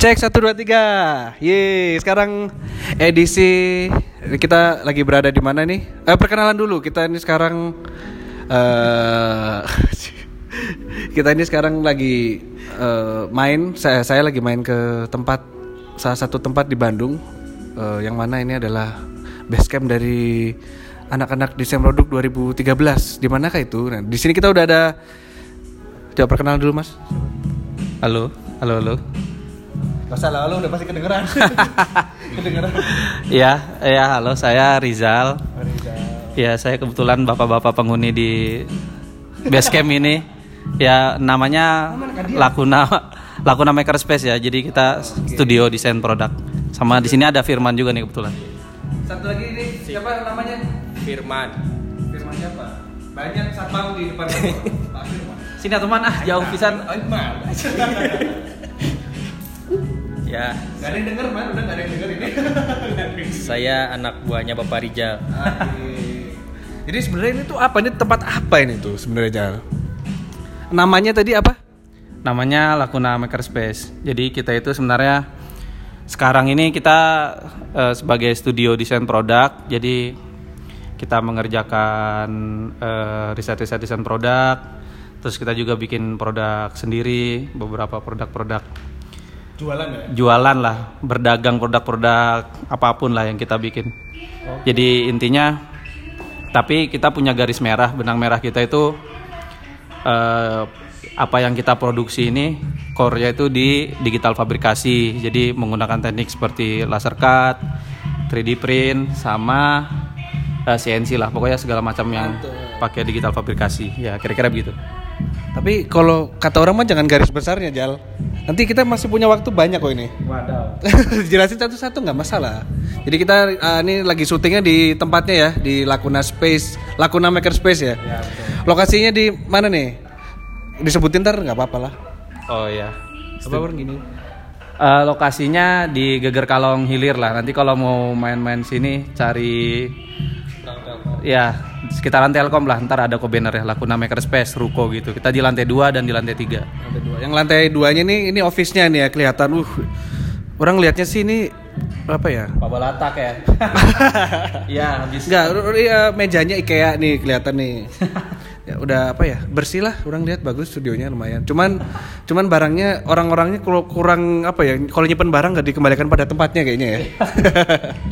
Cek satu dua tiga. Ye, sekarang edisi kita lagi berada di mana nih? Eh, perkenalan dulu. Kita ini sekarang eh kita ini sekarang lagi eh, main. Saya saya lagi main ke tempat salah satu tempat di Bandung. Eh, yang mana ini adalah base camp dari anak-anak desain produk 2013. Di manakah itu? Nah, di sini kita udah ada Coba perkenalan dulu, Mas. Halo, halo, halo. Gak usah lah, lu udah pasti kedengeran. kedengeran. Ya, ya, halo, saya Rizal. Ya, saya kebetulan bapak-bapak penghuni di base camp ini. Ya, namanya Lakuna Lakuna Makerspace ya. Jadi kita studio desain produk. Sama di sini ada Firman juga nih kebetulan. Satu lagi ini siapa namanya? Firman. Firman siapa? Banyak satpam di depan. Pak Firman. Sini atau mana? Jauh pisan. Firman. Ya, Gak ada yang denger, man. Udah gak ada yang denger ini. saya anak buahnya Bapak Rijal. Jadi sebenarnya ini tuh apa? Ini tempat apa ini tuh sebenarnya Jal? Namanya tadi apa? Namanya Lakuna Makerspace. Jadi kita itu sebenarnya sekarang ini kita eh, sebagai studio desain produk. Jadi kita mengerjakan eh, riset-riset desain produk. Terus kita juga bikin produk sendiri, beberapa produk-produk Jualan ya? jualan lah, berdagang produk-produk apa pun lah yang kita bikin. Jadi intinya, tapi kita punya garis merah, benang merah kita itu eh, apa yang kita produksi ini core-nya itu di digital fabrikasi. Jadi menggunakan teknik seperti laser cut, 3D print, sama eh, CNC lah. Pokoknya segala macam yang pakai digital fabrikasi. Ya kira-kira begitu. Tapi kalau kata orang mah jangan garis besarnya Jal. Nanti kita masih punya waktu banyak kok ini. Wadaw. Jelasin satu-satu nggak masalah. Jadi kita uh, ini lagi syutingnya di tempatnya ya di Lakuna Space, Lakuna Maker Space ya. Lokasinya di mana nih? Disebutin ntar nggak apa-apa lah. Oh ya. Apa orang gini? Eh, lokasinya di Geger Kalong Hilir lah. Nanti kalau mau main-main sini cari ya sekitaran Telkom lah. Ntar ada kok banner ya Lakuna Makerspace, Ruko gitu. Kita di lantai 2 dan di lantai 3. Lantai dua. Yang lantai duanya nih ini office-nya nih ya kelihatan. Uh, orang lihatnya sih ini apa ya? Pabalatak ya. Iya, habis Enggak, ya, mejanya IKEA nih kelihatan nih. ya, udah apa ya? Bersih lah, orang lihat bagus studionya lumayan. Cuman cuman barangnya orang-orangnya kurang apa ya? Kalau nyimpen barang nggak dikembalikan pada tempatnya kayaknya ya.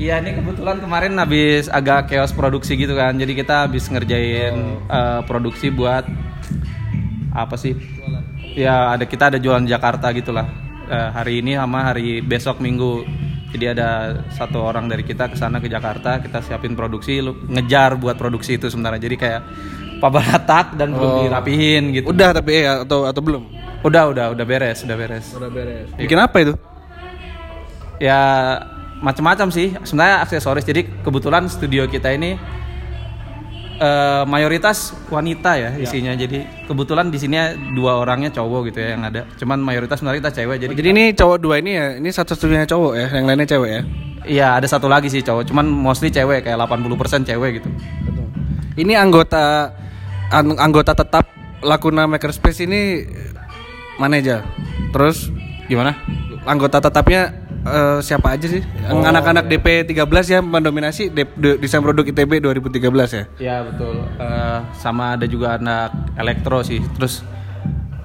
Iya, ini kebetulan kemarin habis agak chaos produksi gitu kan. Jadi kita habis ngerjain eh, produksi buat apa sih? Ya, ada kita ada jualan Jakarta gitulah. Eh, hari ini sama hari besok Minggu. Jadi ada satu orang dari kita ke sana ke Jakarta, kita siapin produksi, ngejar buat produksi itu sebenarnya. Jadi kayak pabalatak dan belum Oh. dirapihin gitu. Udah tapi ya atau atau belum? Udah, udah, udah beres, udah beres. Udah beres. Bikin apa itu? Ya macam-macam sih. Sebenarnya aksesoris. Jadi kebetulan studio kita ini eh, mayoritas wanita ya isinya. Jadi kebetulan di sini dua orangnya cowok gitu ya yang ada. Cuman mayoritas sebenarnya kita cewek. Jadi, Jadi ini cowok dua ini ya, ini satu-satunya cowok ya, yang lainnya cewek ya. iya ada satu lagi sih cowok. Cuman mostly cewek kayak 80% cewek gitu. Ini anggota an- anggota tetap Lakuna Makerspace ini mana aja? Terus Gimana? anggota tetapnya eh, siapa aja sih? Yang Anak-anak DP 13 ya mendominasi de- de- desain produk ITB 2013 ya. Ya betul. Eh, sama ada juga anak elektro sih. Terus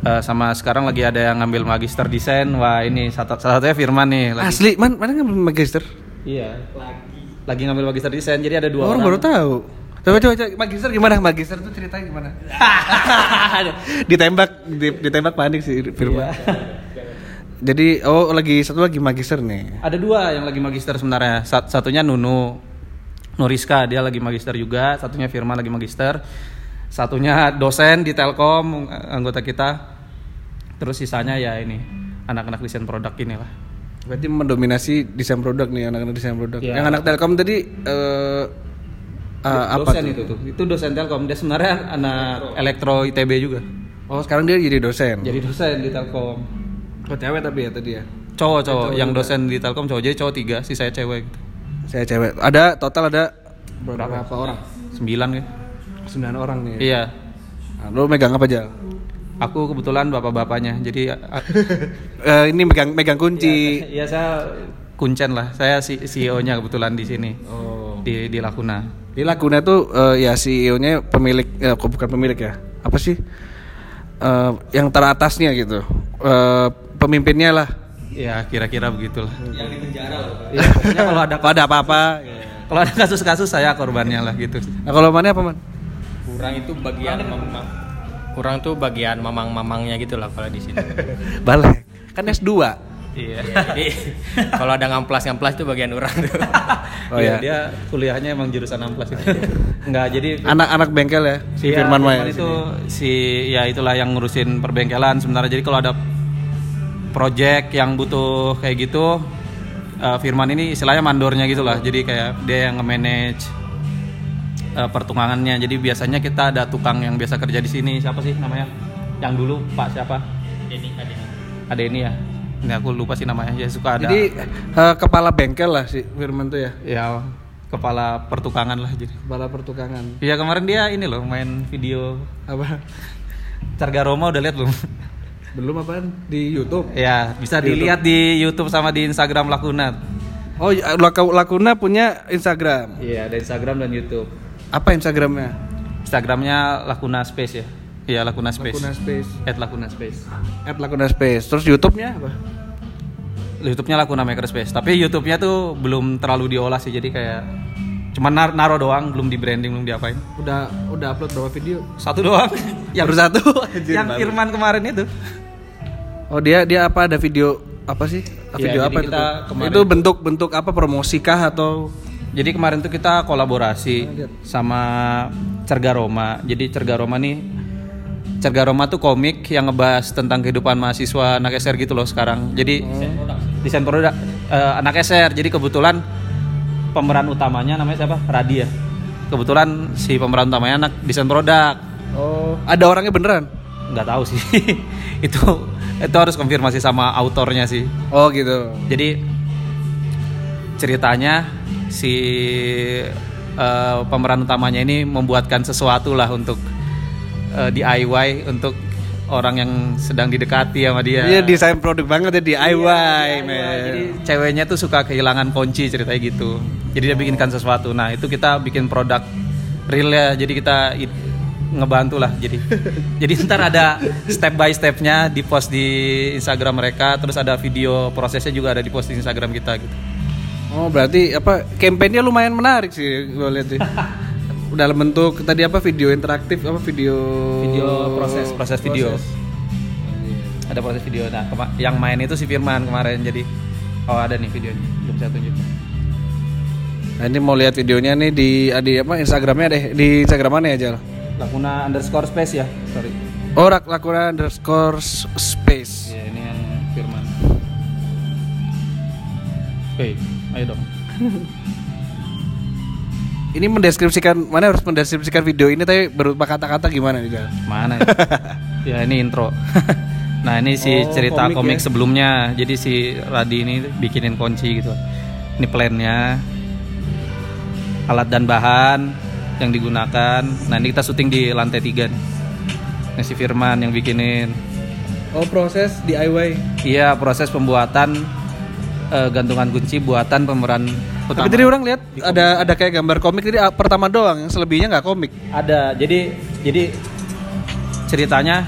eh, sama sekarang lagi ada yang ngambil magister desain. Wah ini satu salah satunya Firman nih. Lagi. Asli, man, mana nggak magister? Iya. Lagi. Lagi ngambil magister desain. Jadi ada dua Orang orang. baru tahu. Coba coba, coba magister gimana? Magister tuh ceritanya gimana? ditembak di- ditembak panik sih Firman. Jadi oh lagi satu lagi magister nih. Ada dua yang lagi magister sebenarnya. Sat- satunya Nunu, Nuriska dia lagi magister juga. Satunya Firman lagi magister. Satunya dosen di Telkom eh, anggota kita. Terus sisanya ya ini anak-anak desain produk inilah. Berarti mendominasi desain produk nih anak-anak desain produk. Iya. Yang anak Telkom tadi eh apa dosen tuh? itu tuh. Itu dosen Telkom. Dia sebenarnya anak elektro ITB juga. Oh sekarang dia jadi dosen. Jadi dosen di Telkom. Oh cewek tapi ya tadi ya. Cowok cowok yang dosen di Telkom cowok jadi cowok tiga, sih saya cewek. Gitu. Saya cewek. Ada total ada berapa, orang? Sembilan kan? Sembilan orang nih. Iya. Nah, lo megang apa aja? Aku kebetulan bapak-bapaknya. Jadi Eh, ini megang megang kunci. ya saya kuncen lah. Saya CEO-nya kebetulan di sini. Oh. Di di Lakuna. Di Laguna tuh eh, ya CEO-nya pemilik eh, bukan pemilik ya. Apa sih? Eh, yang teratasnya gitu. Eh, pemimpinnya lah. Ya kira-kira begitulah. Yang di penjara loh. Ya, pokoknya kalau ada Kalau ada apa-apa. kalau ada kasus-kasus saya korbannya lah gitu. Nah, kalau mana apa, Man? Kurang itu bagian mamang. Kurang tuh bagian mamang-mamangnya gitu lah kalau di sini. Balik. Kan S2. Iya. Jadi kalau ada ngamplas-ngamplas itu bagian orang tuh. Oh Iya, ya. dia kuliahnya emang jurusan 16 itu. Enggak, jadi Anak-anak bengkel ya, si Iya, Firman Maya. itu si ya itulah yang ngurusin perbengkelan sementara jadi kalau ada project yang butuh kayak gitu eh, Firman ini istilahnya mandornya gitu lah jadi kayak dia yang nge-manage eh, pertungangannya jadi biasanya kita ada tukang yang biasa kerja di sini siapa sih namanya yang dulu Pak siapa Ini ada ada ini ya ini aku lupa sih namanya ya suka ada Jadi eh, kepala bengkel lah si Firman tuh ya. ya kepala pertukangan lah jadi Kepala pertukangan. Iya kemarin dia ini loh main video Apa? Carga Roma udah lihat belum? Belum apaan? Di YouTube. Ya, bisa Di dilihat di YouTube sama di Instagram Lakuna. Oh, ya, Lak- Lakuna punya Instagram. Iya, ada Instagram dan YouTube. Apa Instagramnya? Instagramnya Lakuna Space ya. Iya, Lakuna Space. Lakuna Space. At Lakuna Space. At Lakuna Space. Terus YouTube-nya apa? YouTube-nya Lakuna Makerspace. Tapi YouTube-nya tuh belum terlalu diolah sih, jadi kayak cuman nar- naro doang, belum di branding, belum diapain. Udah udah upload berapa video? Satu doang. yang Baru satu. Yang baru. Firman kemarin itu. Oh, dia dia apa ada video apa sih? Iya, Video apa itu? kemarin- Itu bentuk-bentuk apa promosikah atau Jadi kemarin tuh kita kolaborasi sama Cerga Roma. Jadi Cerga Roma nih Cerga Roma tuh komik yang ngebahas tentang kehidupan mahasiswa anak SR gitu loh sekarang. Jadi desain produk eh, anak SR. Jadi kebetulan pemeran utamanya namanya siapa? Radi ya. Kebetulan si pemeran utamanya anak desain produk. Oh, ada orangnya beneran? Nggak tahu sih. itu itu harus konfirmasi sama autornya sih. Oh, gitu. Jadi ceritanya si eh, pemeran utamanya ini membuatkan sesuatu lah untuk eh, DIY untuk orang yang sedang didekati sama dia. Iya, desain produk banget ya DIY, Iya, men. Jadi ceweknya tuh suka kehilangan kunci ceritanya gitu. Jadi dia bikinkan sesuatu. Nah itu kita bikin produk real ya. Jadi kita ngebantu lah. Jadi jadi ntar ada step by stepnya di post di Instagram mereka. Terus ada video prosesnya juga ada di post di Instagram kita gitu. Oh, berarti apa kampanyenya lumayan menarik sih gue lihat sih. Dalam bentuk tadi apa video interaktif apa video Video proses proses video. Ada proses video. Nah kema- yang main itu si Firman kemarin. Jadi oh ada nih videonya. Belum saya tunjuk. Nah, ini mau lihat videonya nih di di apa Instagramnya deh di Instagram mana ya Jal? Lakuna underscore space ya. Sorry. Oh rak lakuna underscore space. Ya ini yang Firman. Oke, ayo dong. Ini mendeskripsikan mana harus mendeskripsikan video ini tapi berupa kata-kata gimana nih Jal? Mana? ya ini intro. nah ini si Oh, cerita komik komik, ya. sebelumnya. Jadi si Radi ini bikinin kunci gitu. Ini plannya, alat dan bahan yang digunakan. Nah ini kita syuting di lantai tiga nih. Ini si Firman yang bikinin. Oh proses DIY. Iya proses pembuatan eh, gantungan kunci buatan pemeran Tapi tadi orang lihat ada ada kayak gambar komik tadi ah, pertama doang, yang selebihnya nggak komik. Ada. Jadi jadi ceritanya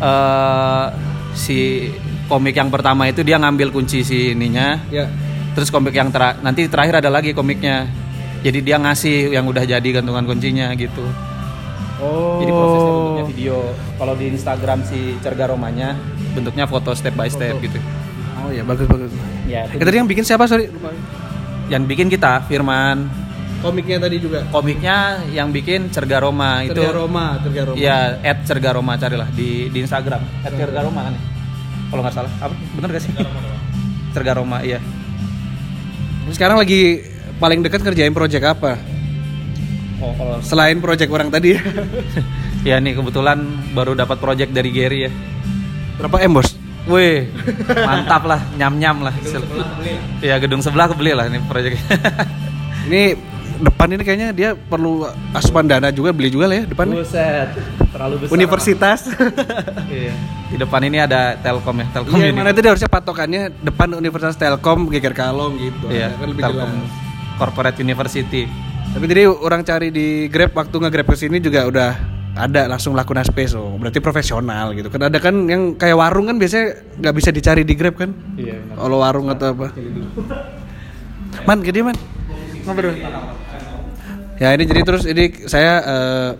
eh si komik yang pertama itu dia ngambil kunci si ininya. Ya. Terus komik yang tera nanti terakhir ada lagi komiknya. Jadi dia ngasih yang udah jadi gantungan kuncinya gitu. Oh. Jadi prosesnya bentuknya video. Kalau di Instagram si Cerga Romanya bentuknya foto step by step gitu. Oh ya bagus bagus. Ya, Eh, tadi yang bikin siapa sorry? Lupa. Yang bikin kita Firman. Komiknya tadi juga. Komiknya yang bikin Cerga Roma itu. Roma, Terga Roma. Iya, at Cerga Roma carilah di di Instagram. At Cerga Roma kan ya? Kalau nggak salah. Apa? Bener gak sih? Cerga Roma, iya. Sekarang lagi paling dekat kerjain project apa? Oh, kalau Selain project orang tadi ya. ya nih kebetulan baru dapat project dari Gary ya. Berapa M bos? Wih, mantap lah, nyam-nyam lah. Iya, gedung sebelah kebeli lah ini project. Ini depan ini kayaknya dia perlu asupan dana juga beli juga lah ya depan. Buset, terlalu besar. Universitas. Iya. Di depan ini ada Telkom ya, Telkom Iya, ini. mana itu dia harusnya patokannya depan Universitas Telkom Geger Kalong gitu. Iya, Kan lebih Telkom jelas. Corporate University. Tapi jadi orang cari di Grab waktu nge-Grab ke sini juga udah ada langsung lakukan space oh. Berarti profesional gitu. Kan ada kan yang kayak warung kan biasanya nggak bisa dicari di Grab kan? Iya. Kalau warung atau apa. Man, gede man. Ngobrol. Ya ini jadi terus ini saya eh,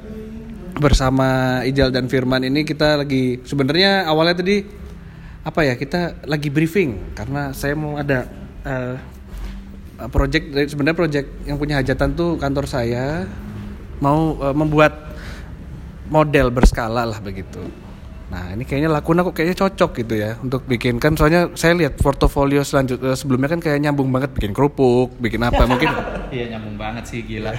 bersama Ijal dan Firman ini kita lagi sebenarnya awalnya tadi apa ya kita lagi briefing karena saya mau ada eh, project sebenarnya project yang punya hajatan tuh kantor saya mau eh, membuat model berskala lah begitu. Nah ini kayaknya Lakuna kok kayaknya cocok gitu ya untuk bikin kan soalnya saya lihat portofolio selanjutnya sebelumnya kan kayak nyambung banget bikin kerupuk, bikin apa mungkin. Iya, nyambung banget sih gila.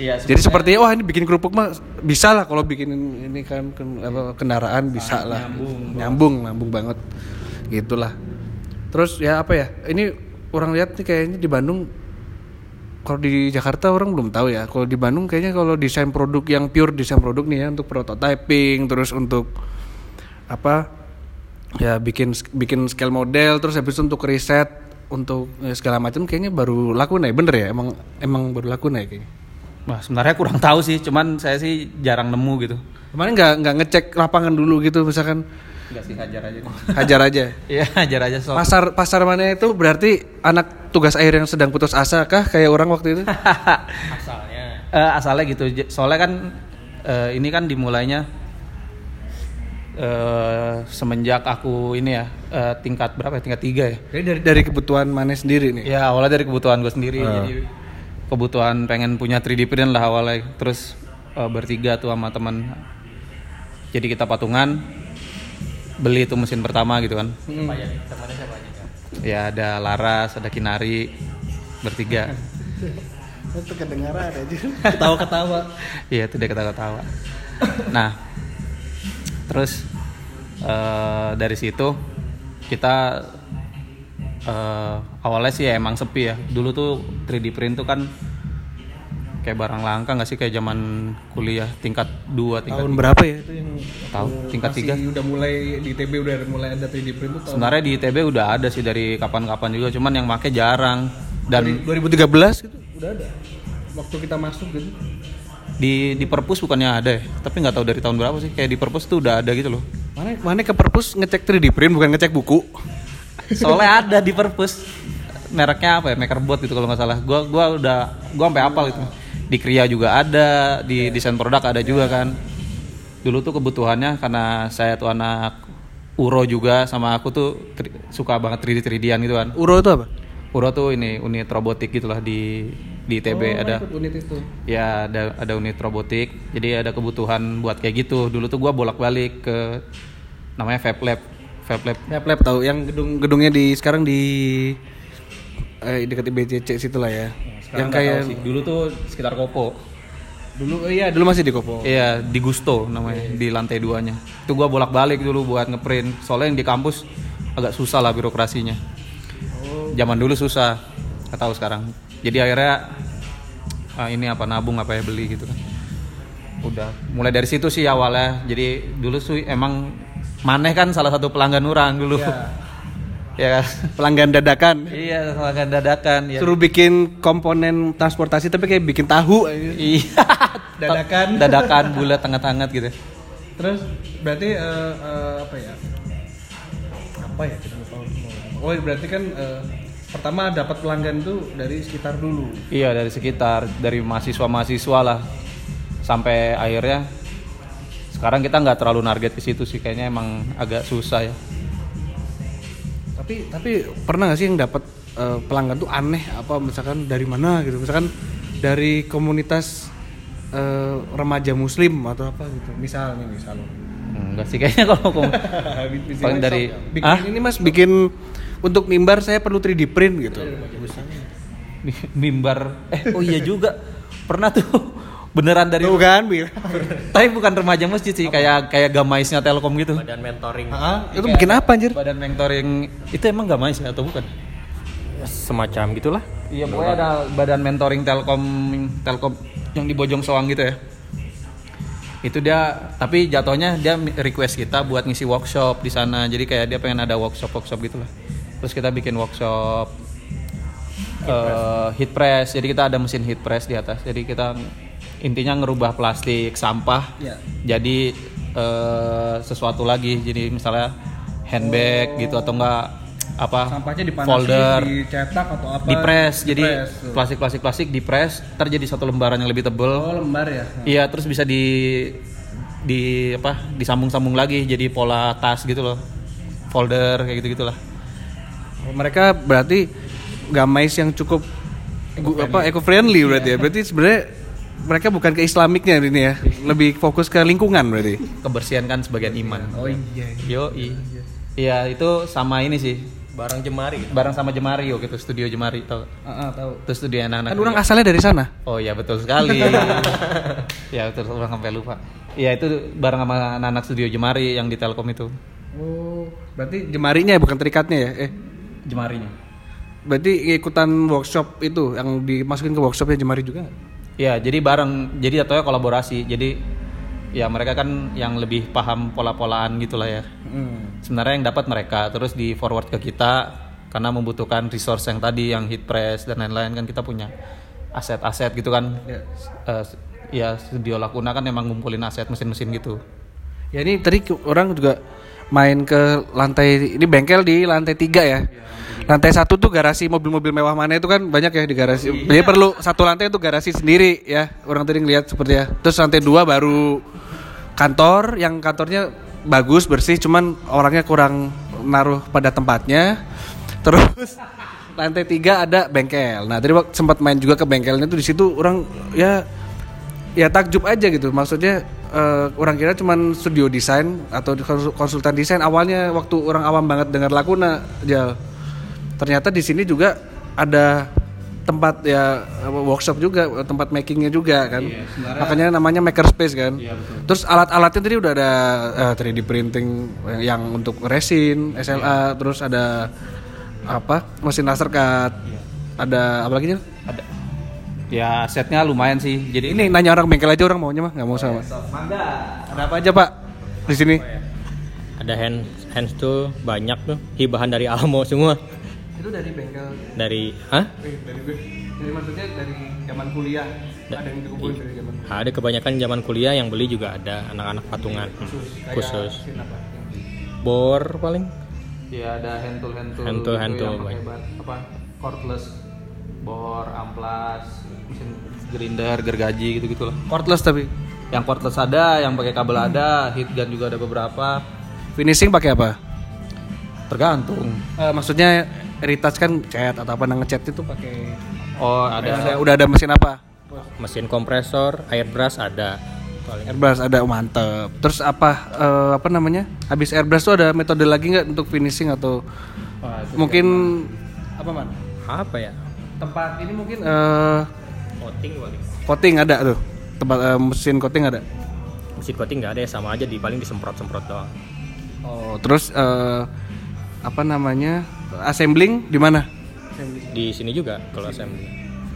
Iya, Jadi seperti wah ini bikin kerupuk mah bisa lah kalau bikin ini kan apa, kendaraan bisa lah. nyambung. Nyambung, nyambung banget. Gitulah. Terus ya apa ya? Ini orang lihat nih kayaknya di Bandung kalau di Jakarta orang belum tahu ya. Kalau di Bandung kayaknya kalau desain produk yang pure desain produk nih ya untuk prototyping terus untuk apa ya bikin bikin scale model terus habis itu untuk riset untuk ya, segala macam kayaknya baru laku nih. Bener ya? Emang emang baru laku nih kayaknya. Wah, sebenarnya kurang tahu sih, cuman saya sih jarang nemu gitu. Kemarin nggak nggak ngecek lapangan dulu gitu misalkan Enggak sih hajar aja. hajar aja. Iya, hajar aja soal. Pasar pasar mana itu berarti anak tugas air yang sedang putus asa kah kayak orang waktu itu? asalnya Eh, asalnya gitu. Soalnya kan eh, ini kan dimulainya eh semenjak aku ini ya eh, tingkat berapa ya? Tingkat tiga ya. Kayak dari dari kebutuhan mana sendiri nih. Ya awalnya dari kebutuhan gue sendiri. Ah. Jadi kebutuhan pengen punya 3D print lah awalnya. Terus eh, bertiga tuh sama teman. Jadi kita patungan beli tuh mesin pertama gitu kan. Kak? Ya ada Laras, ada Kinari, bertiga. Itu kedengaran aja. Ketawa-ketawa. Iya itu dia ketawa-ketawa. Nah, terus eh, dari situ kita eh, awalnya sih emang sepi ya. Dulu tuh 3D print tuh kan kayak barang langka nggak sih kayak zaman kuliah tingkat 2, tingkat Tahun berapa ya itu yang tahu tingkat masih 3. udah mulai di TB udah mulai ada 3D print tuh Sebenarnya di ITB udah ada sih dari kapan-kapan juga, cuman yang make jarang. Dan 2013 gitu udah ada. Waktu kita masuk gitu. di di perpus bukannya ada ya, tapi nggak tahu dari tahun berapa sih. Kayak di perpus tuh udah ada gitu loh. Mana mana ke perpus ngecek 3D print bukan ngecek buku. Soalnya ada di perpus. Mereknya apa ya? Makerbot gitu kalau nggak salah. Gua gua udah gua sampai hafal gitu. Di Kria juga ada, di desain produk ada juga kan. Dulu tuh kebutuhannya karena saya tuh anak Uro juga sama aku tuh tri- suka banget 3D 3D-an gitu kan. Uro itu apa? Uro tuh ini unit robotik gitulah di di ITB ada Ikut unit itu. ya ada ada unit robotik jadi ada kebutuhan buat kayak gitu dulu tuh gua bolak-balik ke namanya Fab Lab Fab Lab Lab lab tahu yang gedung gedungnya di sekarang di eh dekat IBCC situ lah ya. yang kayak dulu tuh sekitar Kopo dulu iya dulu masih di Kopo. Iya di Gusto namanya di lantai duanya. Itu gua bolak-balik dulu buat ngeprint. Soalnya yang di kampus agak susah lah birokrasinya. Zaman dulu susah, nggak tahu sekarang. Jadi akhirnya ah, ini apa nabung apa ya beli gitu kan. Udah mulai dari situ sih awalnya. Jadi dulu sih emang Maneh kan salah satu pelanggan orang dulu. Ya kan? Pelanggan dadakan. Iya pelanggan dadakan. Ya. Suruh bikin komponen transportasi tapi kayak bikin tahu. Iya. Dadakan. Dadakan bulat hangat-hangat gitu. Terus berarti eh, eh, apa ya? Apa ya kita lupa. Oh berarti kan eh, pertama dapat pelanggan tuh dari sekitar dulu. Iya dari sekitar, dari mahasiswa-mahasiswa lah, sampai akhirnya sekarang kita nggak terlalu target ke situ sih, kayaknya emang agak susah ya. Tapi tapi pernah gak sih yang dapat eh, pelanggan tuh aneh apa misalkan dari mana gitu? Misalkan dari komunitas eh, remaja muslim atau apa gitu. Misal nih misal. Enggak sih kayaknya kalau kom- paling dari bikin ah ini Mas bikin untuk mimbar saya perlu 3D print gitu. Mi- mimbar eh oh iya juga pernah tuh beneran dari Tuh kan, tapi bukan remaja masjid sih kayak kayak gamaisnya Telkom gitu badan mentoring Hah? Itu bikin apa anjir? badan mentoring itu emang gamais ya atau bukan semacam gitulah. Iya, pokoknya ada badan mentoring Telkom Telkom yang di Bojong Soang gitu ya. Itu dia tapi jatuhnya dia request kita buat ngisi workshop di sana. Jadi kayak dia pengen ada workshop-workshop gitu lah. Terus kita bikin workshop eh, heat press. Jadi kita ada mesin heat press di atas. Jadi kita intinya ngerubah plastik sampah Iya. jadi eh, sesuatu lagi. Jadi misalnya handbag gitu atau enggak apa Sampahnya dipanasin, folder dicetak atau apa? di press jadi tuh. plastik plastik plastik di press ntar jadi satu lembaran yang lebih tebel Oh, lembar ya. iya terus bisa di di apa disambung sambung lagi jadi pola tas gitu loh folder kayak gitu gitulah Mereka berarti gamais yang cukup gu- apa eco friendly berarti ya. Berarti sebenarnya mereka bukan ke islamiknya ini ya. Lebih fokus ke lingkungan berarti. kebersihan kan sebagian iman Oh iya. yo iya itu sama ini sih Barang jemari. gitu. bareng sama Jemari waktu itu studio Jemari tau Heeh, tahu. itu studio anak-anak Kan orang asalnya dari sana. Oh iya betul sekali. ya betul orang sampai lupa. Iya itu bareng sama anak-anak studio Jemari yang di Telkom itu. Oh, berarti jemarinya ya bukan terikatnya ya? Eh, Jemarinya. berarti ikutan workshop itu yang dimasukin ke workshopnya jemari juga Iya, jadi bareng. Jadi jatuhnya kolaborasi. Jadi ya mereka kan yang lebih paham pola-polaan gitulah ya. Sebenarnya yang dapat mereka terus di forward ke kita karena membutuhkan resource yang tadi yang heat press dan lain-lain kan kita punya aset-aset gitu kan. Ya. Eh, ya studio Lakuna kan emang ngumpulin aset mesin-mesin gitu. Ya ini tadi orang juga main ke lantai ini bengkel di lantai tiga ya. Lantai satu tuh garasi mobil-mobil mewah mana itu kan banyak ya di garasi. Jadi perlu satu lantai itu garasi sendiri ya. Orang tadi ngeliat seperti ya. Terus lantai dua baru kantor yang kantornya bagus bersih cuman orangnya kurang naruh pada tempatnya. Terus lantai tiga ada bengkel. Nah tadi waktu sempat main juga ke bengkelnya tuh di situ orang ya ya takjub aja gitu maksudnya eh, orang kira cuman studio desain atau konsul- konsultan desain awalnya waktu orang awam banget dengar Lakuna Jal ternyata di sini juga ada tempat ya apa, workshop juga tempat makingnya juga kan. Makanya namanya makerspace kan. Terus alat-alatnya tadi udah ada eh, 3D printing yang untuk resin SLA terus ada apa? Mesin laser cut. Ada apa lagi? Ada. Ya setnya lumayan sih. Jadi ini nanya orang bengkel aja orang maunya mah nggak mau sama. ada apa aja pak? Di sini? Ada hand hands tool banyak tuh. Hibahan dari Almo semua. Itu dari bengkel Dari hah? dari dari maksudnya dari zaman kuliah ada yang dikumpulin dari zaman Ada kebanyakan zaman kuliah yang beli juga ada anak-anak patungan khusus. Bor paling. ya ada hand tool hand tool. Hand tool, hand gitu tool, yang pakai banyak. bat- apa cordless bor, amplas, mesin grinder, gergaji gitu gitu lah. cordless tapi Yang cordless ada, yang pakai kabel ada, heat gun juga ada beberapa. finishing pakai apa Tergantung. Eh, maksudnya retouch kan cat atau apa ngecat itu pakai Oh ada. ada udah ada mesin apa Mesin kompresor, airbrush ada. Paling. airbrush ada oh, mantep terus apa eh, apa namanya habis airbrush tuh ada metode lagi nggak untuk finishing atau mungkin apa man Apa ya? tempat ini mungkin eh Coating paling. coating ada tuh tempat eh, mesin coating ada Mesin coating nggak ada ya sama aja di paling disemprot-semprot doang. Oh, terus eh, apa namanya? Assembling di mana? Di sini juga kalau assembly.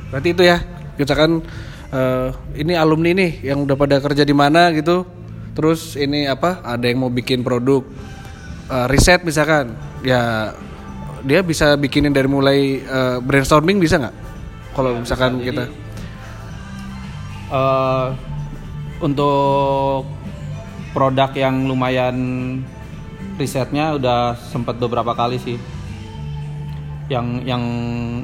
Berarti itu ya. Misalkan eh, ini alumni nih yang udah pada kerja di mana gitu. Terus ini apa? Ada yang mau bikin produk eh, riset misalkan. Ya dia bisa bikinin dari mulai eh, brainstorming bisa nggak? Kalau misalkan kita Eh, untuk produk yang lumayan risetnya udah sempat beberapa kali sih. Yang yang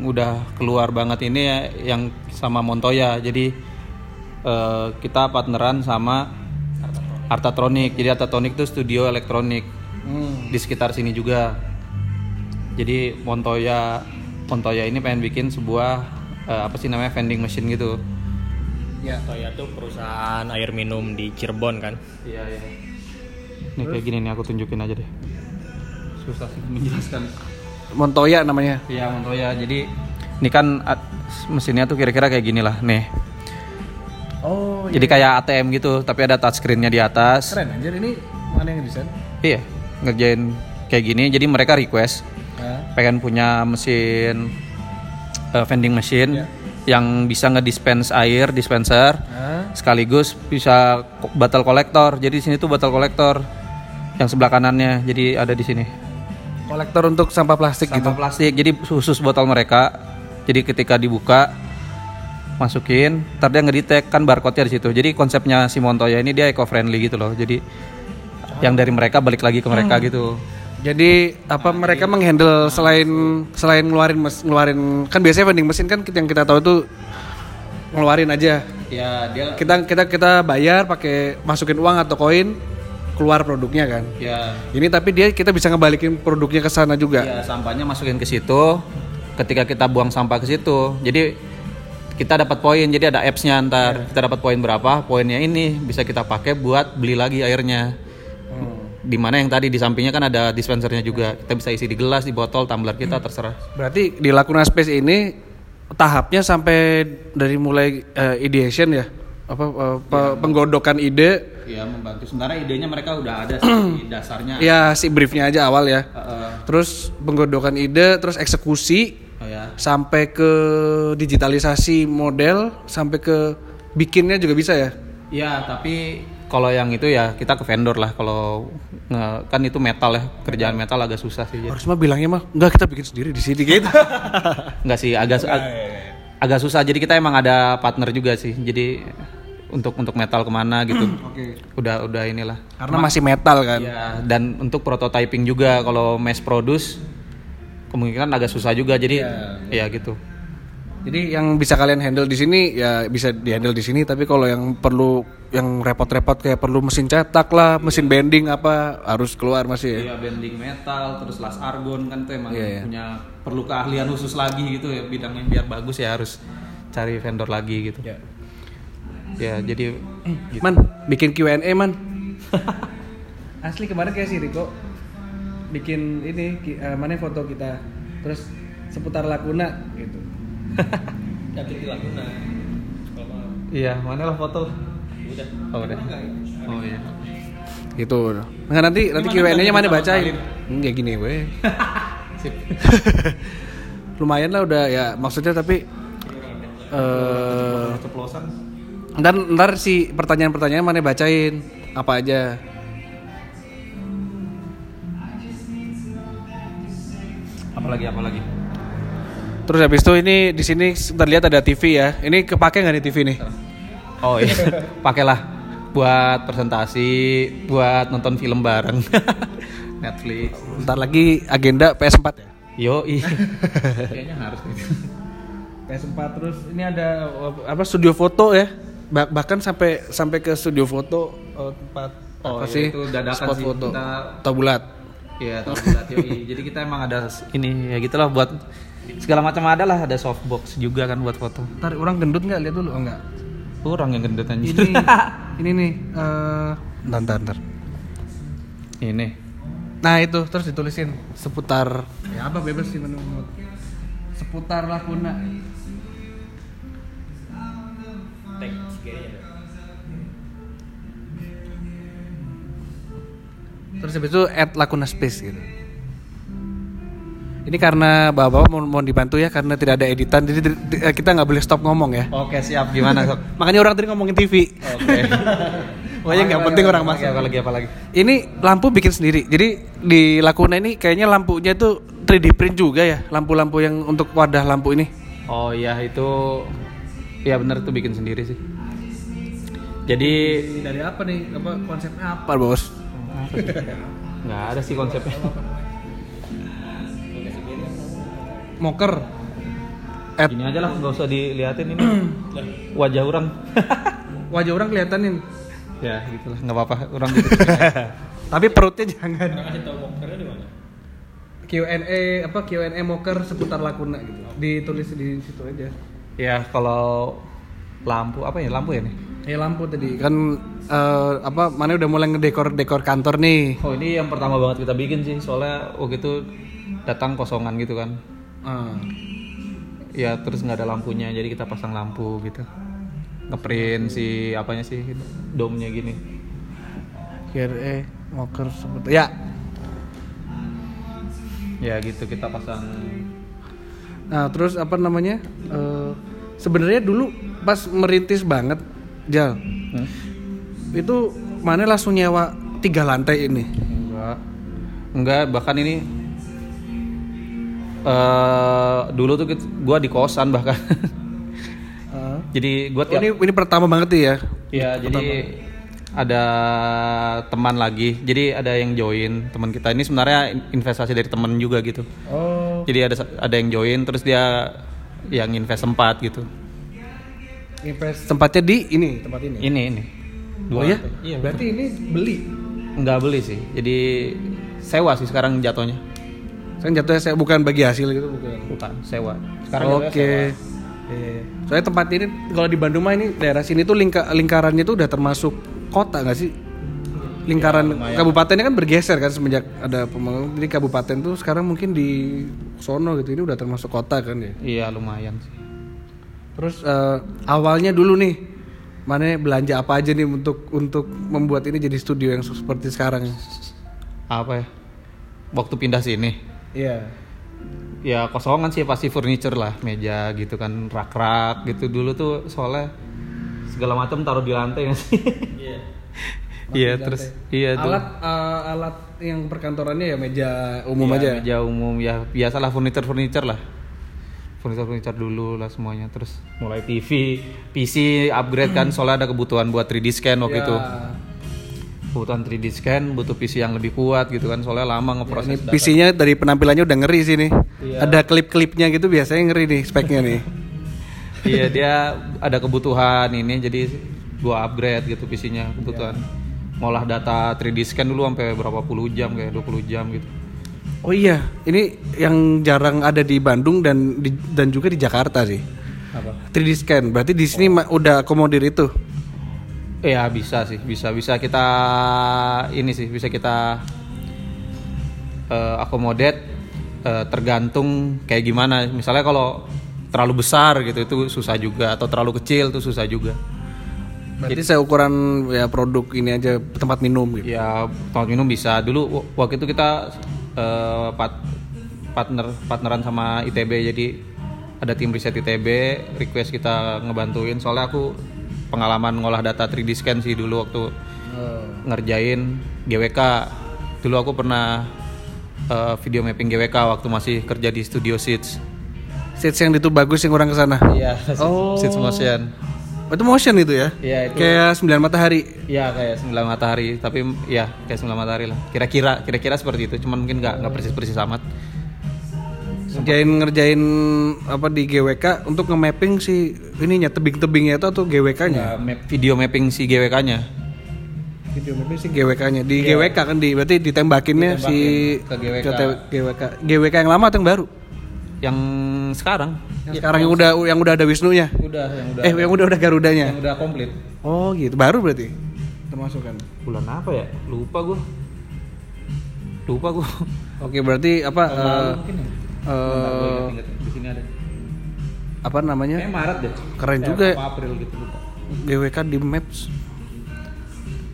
udah keluar banget ini ya, yang sama Montoya. Jadi eh, kita partneran sama Artatronic. Jadi Artatronic itu studio elektronik di sekitar sini juga. Jadi Montoya Montoya ini pengen bikin sebuah eh, apa sih namanya vending machine gitu. ya Toya tuh perusahaan air minum di Cirebon kan. Iya iya. Nih kayak gini nih aku tunjukin aja deh. Susah sih menjelaskan. Montoya namanya. Iya Montoya. Jadi ini kan mesinnya tuh kira-kira kayak gini lah nih. Oh, Jadi kayak ATM gitu, tapi ada touchscreennya di atas. keren anjir ini mana yang desain? Iya, ngerjain kayak gini. Jadi mereka request pengen punya mesin eh, vending machine yang bisa ngedispense air dispenser sekaligus bisa bottle kolektor. Jadi di sini tuh bottle kolektor yang sebelah kanannya. Jadi ada di sini. Kolektor untuk sampah plastik gitu Sampah plastik. Jadi khusus botol mereka. Jadi ketika dibuka masukin, ntar dia ngedetect kan barcode-nya di situ. Jadi konsepnya si Montoya ini dia eco friendly gitu loh. Jadi yang dari mereka balik lagi ke mereka gitu. Jadi apa mereka menghandle selain selain ngeluarin mes- ngeluarin kan biasanya vending mesin kan yang kita tahu tuh ngeluarin aja. Ya dia Kita kita kita bayar pakai masukin uang atau koin keluar produknya kan. ya Ini tapi dia kita bisa ngebalikin produknya ke sana juga. Ya, sampahnya masukin ke situ. Ketika kita buang sampah ke situ, jadi kita dapat poin. Jadi ada apps-nya ntar. Kita dapat poin berapa? Poinnya ini bisa kita pakai buat beli lagi airnya. Di mana yang tadi di sampingnya kan ada dispensernya juga. Kita bisa isi di gelas, di botol, tumbler kita terserah. Berarti di Laguna Space ini tahapnya sampai dari mulai eh, ideation ya. Apa eh, pe- penggodokan ide Ya membantu. Sementara idenya mereka udah ada sih dasarnya. ya si briefnya aja awal ya. Heeh. Terus penggodokan ide, terus eksekusi Oh ya. sampai ke digitalisasi model sampai ke bikinnya juga bisa ya. Ya, tapi kalau yang itu ya kita ke vendor lah. Kalau kan itu metal ya, kerjaan metal agak susah sih. Harus mah bilangnya mah enggak kita bikin sendiri di sini gitu. Enggak sih, agak ag- agak susah. Jadi kita emang ada partner juga sih. Jadi untuk untuk metal ke mana gitu. Oke. Udah udah inilah. Karena masih metal kan. Ya, dan untuk prototyping juga kalau mass produce kemungkinan agak susah juga. Jadi ya gitu. Jadi yang bisa kalian handle di sini ya bisa dihandle di sini tapi kalau yang perlu yang repot-repot kayak perlu mesin cetak lah, mesin bending apa harus keluar masih ya. Iya, bending metal, terus las argon kan tuh emang Iya, iya. punya perlu keahlian khusus lagi gitu ya bidangnya biar bagus ya harus cari vendor lagi gitu. Ya. Ya, jadi Man, bikin Q&A man. Asli kemarin kayak si Riko bikin ini eh, mana foto kita terus seputar Laguna gitu. Yakin di mau Iya, mana lah foto? udah. Oh, udah. Oh iya. Gitu. Nah, nanti nanti Q&A-nya mana bacain? Enggak gini gue. Sip. Lumayan lah udah ya maksudnya tapi eh Ceplosan. Ntar ntar si pertanyaan-pertanyaan mana bacain apa aja. Apalagi apalagi? Terus habis itu ini di sini sebentar lihat ada TV ya. Ini kepake nggak nih TV nih? Oh iya, pakailah buat presentasi, buat nonton film bareng. Netflix. Ntar lagi agenda PS4 ya. Yo, kayaknya harus gitu. PS4 terus ini ada apa studio foto ya. Bah- bahkan sampai sampai ke studio foto eh, tempat Oh, apa iya, sih? itu dadakan spot sih. foto. Kita- Atau bulat. Iya, tahu bulat yoi. Jadi kita emang ada ini ya gitulah buat segala macam ada lah, ada softbox juga kan buat foto. Ntar orang gendut nggak lihat dulu oh enggak. Kurang yang gendut anjir. Ini ini nih eh ntar, ntar ntar. ini. Nah itu terus ditulisin seputar ya apa bebas sih menurut seputar Laguna. Teks kayaknya. Terus habis itu add Laguna Space gitu. Ini karena bapak-bapak mau, mau dibantu ya karena tidak ada editan jadi di- di- kita nggak boleh stop ngomong ya. Oke, siap. Gimana, Sok? Makanya orang tadi ngomongin TV. Oke. Pokoknya nggak penting orang masuk. Apa lagi apa lagi? Ini lampu bikin sendiri. Jadi di Laguna ini kayaknya lampunya itu 3D print juga ya, lampu-lampu yang untuk wadah lampu ini. Oh iya itu Iya bener itu bikin sendiri sih. Jadi Dari apa nih? Apa konsepnya apa, Bos? nggak ada sih konsepnya. Moker. Add Ini aja lah nggak usah diliatin ini wajah orang. wajah orang kelihatanin. ya gitulah nggak apa-apa orang gitu. Tapi perutnya jangan. Kasih tahu mokernya di mana? Q&A apa Q&A moker seputar Laguna gitu. Ditulis di situ aja. ya kalau lampu apa ya lampu ya nih? Eh lampu tadi kan eh, apa mana udah mulai ngedekor dekor kantor nih. Oh ini yang pertama banget kita bikin sih soalnya waktu itu datang kosongan gitu kan. Ah. Ya terus nggak ada lampunya jadi kita pasang lampu gitu. Ngeprint si apanya sih domnya gini. Q&A moker seputar. Ya. Ya gitu kita pasang Nah, terus apa namanya? eh, sebenarnya dulu pas merintis banget, Jal. Hmm? Itu mana langsung nyewa tiga lantai ini. Enggak. Enggak, bahkan ini eh dulu tuh gua di kosan bahkan. jadi gua Oh, tiap ini ini pertama banget nih ya. Iya, jadi ada teman lagi. Jadi ada yang join teman kita ini sebenarnya investasi dari teman juga gitu. Oh. Jadi ada ada yang join terus dia yang invest sempat gitu. Invest tempatnya di ini, tempat ini. Ini ini. Oh ya? Iya, Berarti ini beli. Enggak beli sih. Jadi sewa sih sekarang jatuhnya. Kan jatuhnya saya bukan bagi hasil gitu, bukan. Bukan, sewa. Sekarang Oke. jatuhnya Iya. Soalnya tempat ini kalau di Bandung mah ini daerah sini tuh lingka, lingkarannya tuh udah termasuk kota nggak sih? Lingkaran kabupatennya kan bergeser kan semenjak ada pembangunan. Jadi kabupaten tuh sekarang mungkin di sono gitu ini udah termasuk kota kan ya. Iya, lumayan sih. Terus eh, awalnya dulu nih mana belanja apa aja nih untuk untuk membuat ini jadi studio yang seperti sekarang? Apa ya? Waktu pindah sini. Iya. ya kosongan sih pasti furniture lah meja gitu kan rak-rak gitu dulu tuh soalnya segala macam taruh di lantai nggak sih iya terus iya tuh Alat eh, alat yang perkantorannya ya meja umum Iya, aja. meja umum ya biasalah furniture furniture lah furniture furniture dulu lah semuanya terus mulai TV PC upgrade kan soalnya ada kebutuhan buat 3D scan waktu Ya. itu kebutuhan 3D scan butuh PC yang lebih kuat gitu kan soalnya lama ngeproses data. PC-nya dari penampilannya udah ngeri sih nih. Iya. Ada klip-klipnya gitu biasanya ngeri nih speknya nih. iya dia ada kebutuhan ini jadi gua upgrade gitu PC-nya kebutuhan ngolah data 3D scan dulu sampai berapa puluh jam kayak 20 jam gitu Oh iya, ini yang jarang ada di Bandung dan di, dan juga di Jakarta sih. apa 3D scan. Berarti di sini ma- udah akomodir itu. ya bisa sih bisa bisa kita ini sih bisa kita eh, accommodate eh, tergantung kayak gimana misalnya kalau terlalu besar gitu itu susah juga atau terlalu kecil itu susah juga Berarti saya ukuran ya produk ini aja tempat minum gitu. Ya tempat minum bisa. Dulu waktu itu kita eh, pat- partner partneran sama ITB jadi ada tim riset ITB request kita ngebantuin soalnya aku pengalaman ngolah data 3D scan sih dulu waktu ngerjain GWK. Dulu aku pernah eh, video mapping GWK waktu masih kerja di Studio Seeds. Seats yang itu bagus yang kurang ke sana. Iya, Oh. Seeds Motion. Itu motion itu ya? Iya, itu. Kayak sembilan matahari. Iya kayak sembilan matahari, tapi ya kayak sembilan matahari lah. Kira-kira, kira-kira seperti itu. Cuman mungkin nggak nggak persis-persis amat. Ngerjain ngerjain apa di GWK untuk nge-mapping si ininya tebing-tebingnya itu atau GWK-nya? Ya, map- video mapping si GWK-nya. Video mapping si GWK-nya. Di GWK kan di berarti ditembakinnya si ke GWK. GWK. GWK yang lama atau yang baru? Yang sekarang Yang sekarang yang udah yang udah ada Wisnunya. udah yang udah Eh, yang udah udah Garudanya. yang udah komplit. Oh, gitu. Baru berarti. Termasuk kan. Bulan apa ya? Lupa gua. Lupa gua. Oke, berarti apa eh, mungkin ya? eh, di sini ada. apa namanya? Kayak Maret deh. Keren Eh, juga. apa April gitu lupa. GWK di Maps.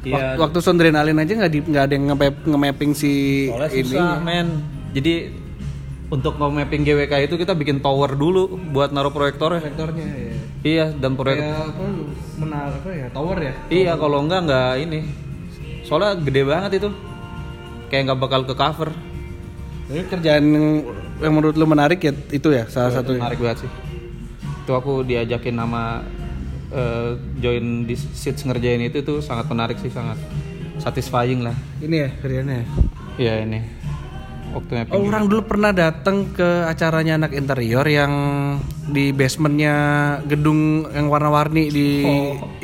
Iya. Waktu, waktu Sondrenalin aja nggak di nggak ada yang nge- nge-mapping si Soalnya ini. susah men. Jadi untuk nge-mapping GWK itu kita bikin tower dulu buat naruh proyektornya. Sektornya ya. Iya, dan proyek Kayak apa? Menar apa ya? Tower ya? Iya, kalau enggak enggak ini. Soalnya gede banget itu. Kayak nggak bakal ke cover. Jadi kerjaan yang, yang menurut lu menarik ya itu ya salah Itu satunya. Menarik banget sih. Itu aku diajakin nama eh, join di seats ngerjain itu tuh sangat menarik sih, sangat satisfying lah. Ini ya kerjanya. Iya ini. Waktu mapping. Oh, orang dulu pernah datang ke acaranya anak interior yang di basementnya gedung yang warna-warni di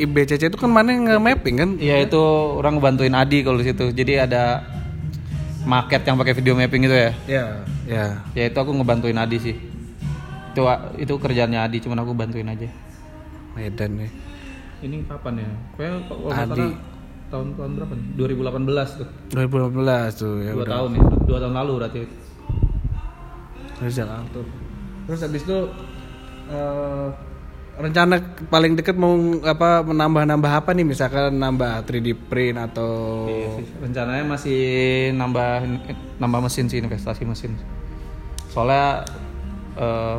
IBCC itu kan mana yang nge-mapping kan? Iya itu orang ngebantuin Adi kalau di situ. Jadi ada market yang pakai video mapping itu ya. Ya. Ya. Ya itu aku ngebantuin Adi sih. Itu itu kerjaannya Adi, cuman aku bantuin aja. Medan ya. Ini kapan ya? Kayaknya kalau Adi. Tahun tahun berapa nih? 2018 tuh. 2018 tuh ya dua udah. tahun ya, dua tahun lalu berarti. Terus jalan tuh. Terus habis itu eh, rencana paling deket mau apa menambah-nambah apa nih misalkan nambah 3D print atau Iya sih. Rencananya masih nambah nambah mesin sih investasi mesin. Soalnya eh,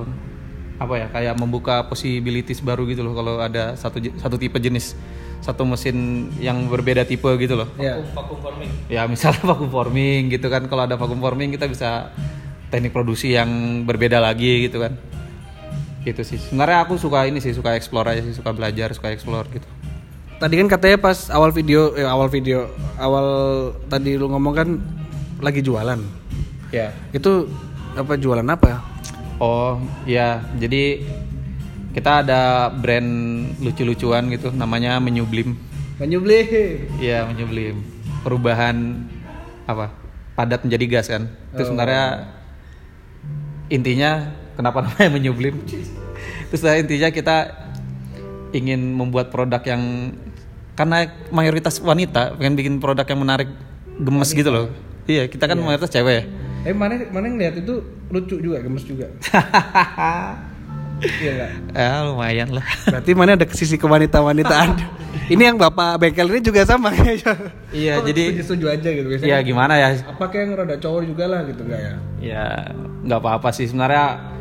apa ya kayak membuka possibilities baru gitu loh kalau ada satu satu tipe jenis satu mesin yang berbeda tipe gitu loh. Ya. vacuum forming Ya misalnya vacuum forming gitu kan kalau ada vacuum forming kita bisa teknik produksi yang berbeda lagi gitu kan. Gitu sih. Sebenarnya aku suka ini sih suka explore aja sih suka belajar suka explore gitu. Tadi kan katanya pas awal video, eh, awal video, awal tadi lu ngomong kan lagi jualan. Ya. Itu apa jualan apa? Oh ya, jadi kita ada brand lucu-lucuan gitu, namanya Menyublim. Menyublim. Iya Menyublim. Perubahan apa? Padat menjadi gas kan. Itu sebenarnya intinya kenapa namanya Menyublim? Terus sebenarnya intinya kita ingin membuat produk yang karena mayoritas wanita pengen bikin produk yang menarik, gemes gitu loh. Iya, kita kan mayoritas cewek. ya. Eh mana mana yang lihat itu lucu juga, gemes juga. iya enggak? Ya lumayan lah. Berarti mana ada sisi kewanita-wanitaan. ini yang bapak bengkel ini juga sama kayaknya. Iya, jadi- setuju aja gitu biasanya. Ya gimana ya? Apa kayak yang rada cowok juga lah gitu enggak ya? Ya nggak apa-apa sih sebenarnya.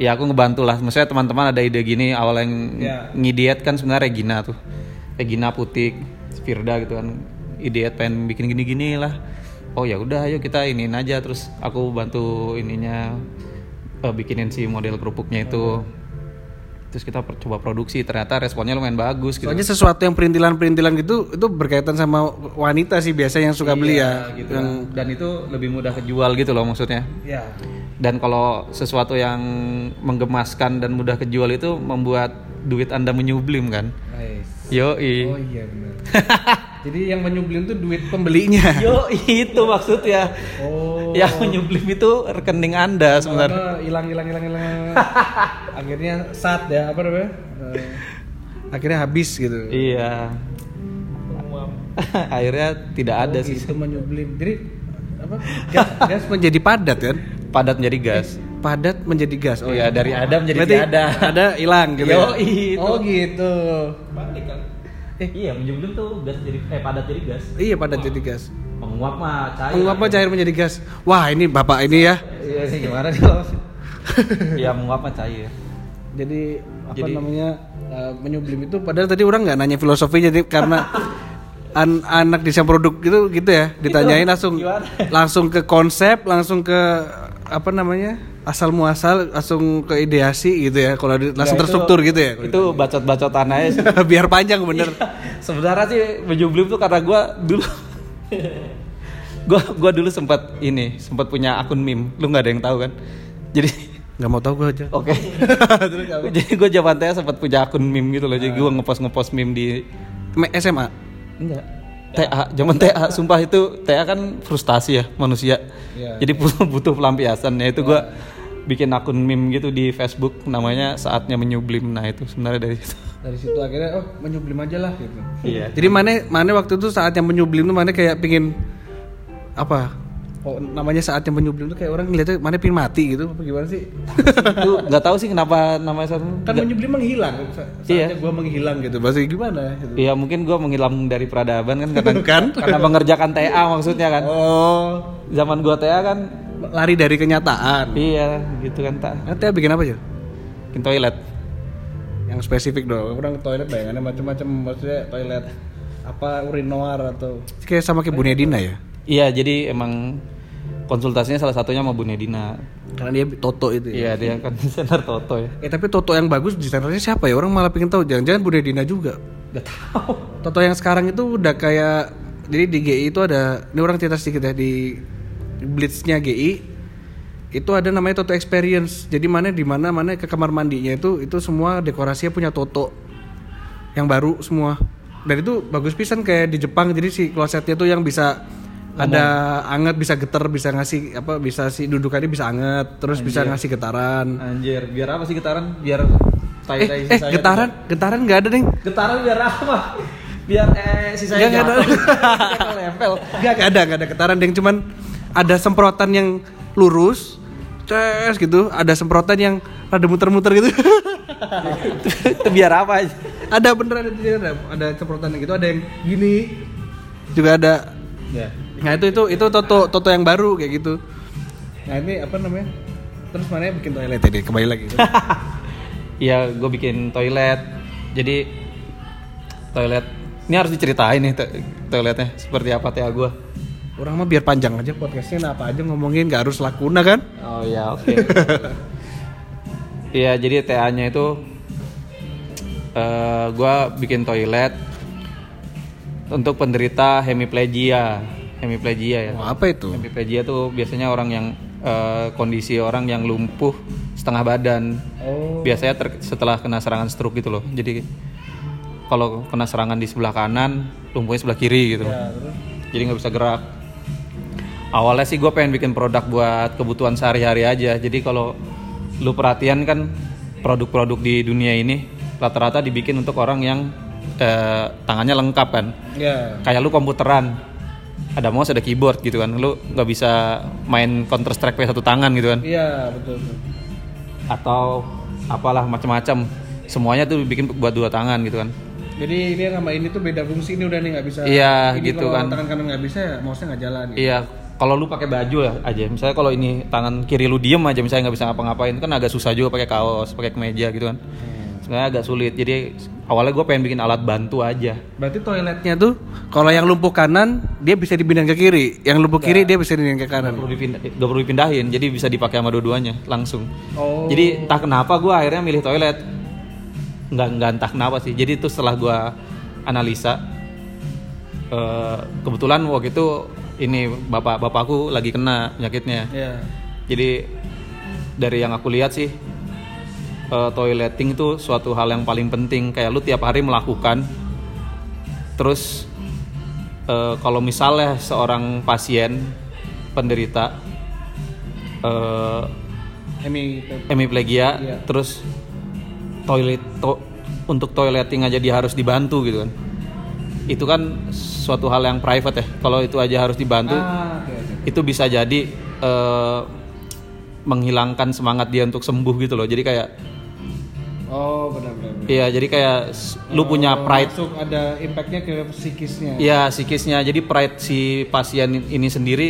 Ya aku ngebantu lah. Maksudnya teman-teman ada ide gini awal yang Ya. ngidiet kan sebenarnya Regina tuh. Regina Putik, Firda gitu kan. Idiot pengen bikin gini-gini lah. Oh ya udah ayo kita iniin aja terus aku bantu ininya eh, bikinin si model kerupuknya itu. Terus kita coba produksi ternyata responnya lumayan bagus gitu. Soalnya sesuatu yang perintilan-perintilan gitu itu berkaitan sama wanita sih biasa yang suka beli ya. Iya, gitu Yang. Dan itu lebih mudah kejual gitu loh maksudnya. ya. Dan kalau sesuatu yang menggemaskan dan mudah kejual itu membuat duit Anda menyublim kan? Nice. Yoi. Oh iya benar. Jadi yang menyublim tuh duit pembelinya. Yoi itu maksudnya. Oh. Yang menyublim itu rekening Anda sebenarnya. Hilang hilang hilang hilang. akhirnya sat ya apa namanya? Eh, akhirnya habis gitu. Iya. Akhirnya tidak ada Oh, sih. Itu menyublim. Jadi apa? Gas, gas menjadi padat kan? Padat menjadi gas. Padat menjadi gas. Oh Iya, dari ada menjadi Berarti tiada. Ada hilang gitu. ya? Yoi, itu. Oh gitu. balik kan Eh, iya, menyublim tuh gas jadi eh padat jadi gas. Iya padat jadi gas. Menguap mah cair. Menguap apa cair menjadi gas? Wah ini bapak ini ya. Iya sih gimana sih kalau Iya, menguap mah cair. Jadi apa Jadi- namanya uh, menyublim itu padahal tadi orang nggak nanya filosofinya jadi karena an- anak desain produk gitu gitu ya ditanyain langsung gimana? langsung ke konsep langsung ke apa namanya asal muasal langsung ke ideasi gitu ya kalau di- langsung Nah, itu- terstruktur gitu ya Itu bacot-bacotan aja biar panjang bener Sebenarnya sih menyublim tuh karena gua dulu gua gua dulu sempat ini, sempat punya akun meme. Lu nggak ada yang tahu kan? Jadi nggak mau tahu gue aja oke. Jadi gua zaman TK sempat punya akun meme gitu loh. Jadi gua ngepost-ngepost meme di SMA enggak TA, zaman TA, sumpah itu TA kan frustasi ya manusia. Iya. Jadi butuh, butuh pelampiasan ya itu gua bikin akun meme gitu di Facebook namanya saatnya menyublim. Nah, itu sebenarnya dari situ. dari situ akhirnya oh menyublim aja lah gitu Iya. jadi mana mana waktu itu saat yang menyublim tuh mana kayak pingin apa oh namanya saat yang menyublim tuh kayak orang ngeliatnya mana pingin mati gitu apa gimana sih itu nggak tahu sih kenapa namanya satu kan menyublim menghilang sa- Iya. saatnya gua menghilang gitu bahasa gimana gitu. Iya mungkin gua menghilang dari peradaban kan karena Kan? karena mengerjakan TA maksudnya kan. oh Zaman gua TA kan lari dari kenyataan. Iya gitu kan tak nanti bikin apa aja bikin toilet. yang spesifik dong orang toilet bayangannya macam-macam maksudnya toilet apa urin noir atau kayak sama kayak Bunia Dina ya? Iya jadi emang konsultasinya salah satunya sama Bu Nedina. karena dia Toto itu ya? Iya dia kan desainer Toto ya. eh tapi Toto yang bagus desainernya siapa ya? Orang malah pengen tahu. Jangan-jangan Bunia Dina juga. Gak tahu. Toto yang sekarang itu udah kayak jadi di GI itu ada ini orang cerita sedikit ya di Blitznya GI itu ada namanya Toto Experience. Jadi mana di mana mana ke kamar mandinya itu itu semua dekorasinya punya Toto yang baru semua. Dan itu bagus pisan kayak di Jepang. Jadi si klosetnya tuh yang bisa ada anget bisa getar bisa ngasih apa bisa si dudukannya bisa anget terus bisa ngasih getaran Anjir biar apa sih getaran? Biar eh, eh getaran getaran nggak ada nih Getaran biar apa? Biar eh sisanya Nggak, nggak ada. Nempel. Ada, gak ada getaran yang cuman ada semprotan yang lurus, ces gitu, ada semprotan yang ada muter-muter gitu. Itu biar apa aja? ada bener ada, ada ada semprotan yang gitu, ada yang gini juga ada. Ya. Nah itu itu itu toto toto yang baru kayak gitu. Nah ini apa namanya? Terus mana bikin toilet tadi? Kembali lagi. Iya, gue bikin toilet. Jadi toilet ini harus diceritain nih to- toiletnya seperti apa TA gue. Orang mah biar panjang aja podcastnya nah apa aja ngomongin gak harus lakuna kan? Oh ya, oke. Iya, jadi TA-nya itu eh gua bikin toilet untuk penderita hemiplegia. Hemiplegia ya. Oh, apa itu? Hemiplegia tuh biasanya orang yang eh, kondisi orang yang lumpuh setengah badan. Oh. Biasanya ter- setelah kena serangan stroke gitu loh. Jadi kalau kena serangan di sebelah kanan, lumpuhnya sebelah kiri gitu. Ya, terus? Jadi nggak bisa gerak. Awalnya sih gue pengen bikin produk buat kebutuhan sehari-hari aja. Jadi kalau lu perhatian kan produk-produk di dunia ini rata-rata dibikin untuk orang yang eh, tangannya lengkap kan. Ya. Kayak lu komputeran, ada mouse ada keyboard gitu kan. Lu nggak bisa main Counter Strike pakai satu tangan gitu kan. Iya, betul. betul. Atau apalah macam-macam. Semuanya tuh dibikin buat dua tangan gitu kan. Jadi ini sama ini tuh beda fungsi ini udah nih nggak bisa. Iya, gitu kalau kan. Tangan kanan nggak bisa, ya mouse-nya nggak jalan. gitu. Iya, kalau lu pakai baju lah aja. Misalnya kalau ini tangan kiri lu diem aja, misalnya nggak bisa ngapa-ngapain, kan agak susah juga pakai kaos, pakai kemeja gitu kan. Sebenarnya agak sulit. Jadi awalnya gue pengen bikin alat bantu aja. Berarti toiletnya tuh kalau yang lumpuh kanan dia bisa dipindahin ke kiri, yang lumpuh kiri dia bisa dipindahin ke Gak kanan. perlu, dipindah, gak perlu dipindahin, jadi bisa dipakai sama dua-duanya langsung. Oh. Jadi entah kenapa gue akhirnya milih toilet. Nggak, nggak entah kenapa sih. Jadi itu setelah gue analisa, eh, kebetulan waktu itu ini bapak bapakku lagi kena penyakitnya. Iya. Jadi dari yang aku lihat sih eh, toileting itu suatu hal yang paling penting kayak lu tiap hari melakukan. Terus eh, kalau misalnya seorang pasien penderita Hemi hemiplegia Iya. terus toilet to- untuk toileting aja dia harus dibantu gitu kan. Itu kan suatu hal yang private ya. Kalau itu aja harus dibantu Ah, oke, oke. itu bisa jadi eh, menghilangkan semangat dia untuk sembuh gitu loh. Jadi kayak Oh, benar-benar. iya, jadi kayak lu punya Oh, pride Masuk ada impactnya ke psikisnya. Iya psikisnya jadi pride si pasien ini sendiri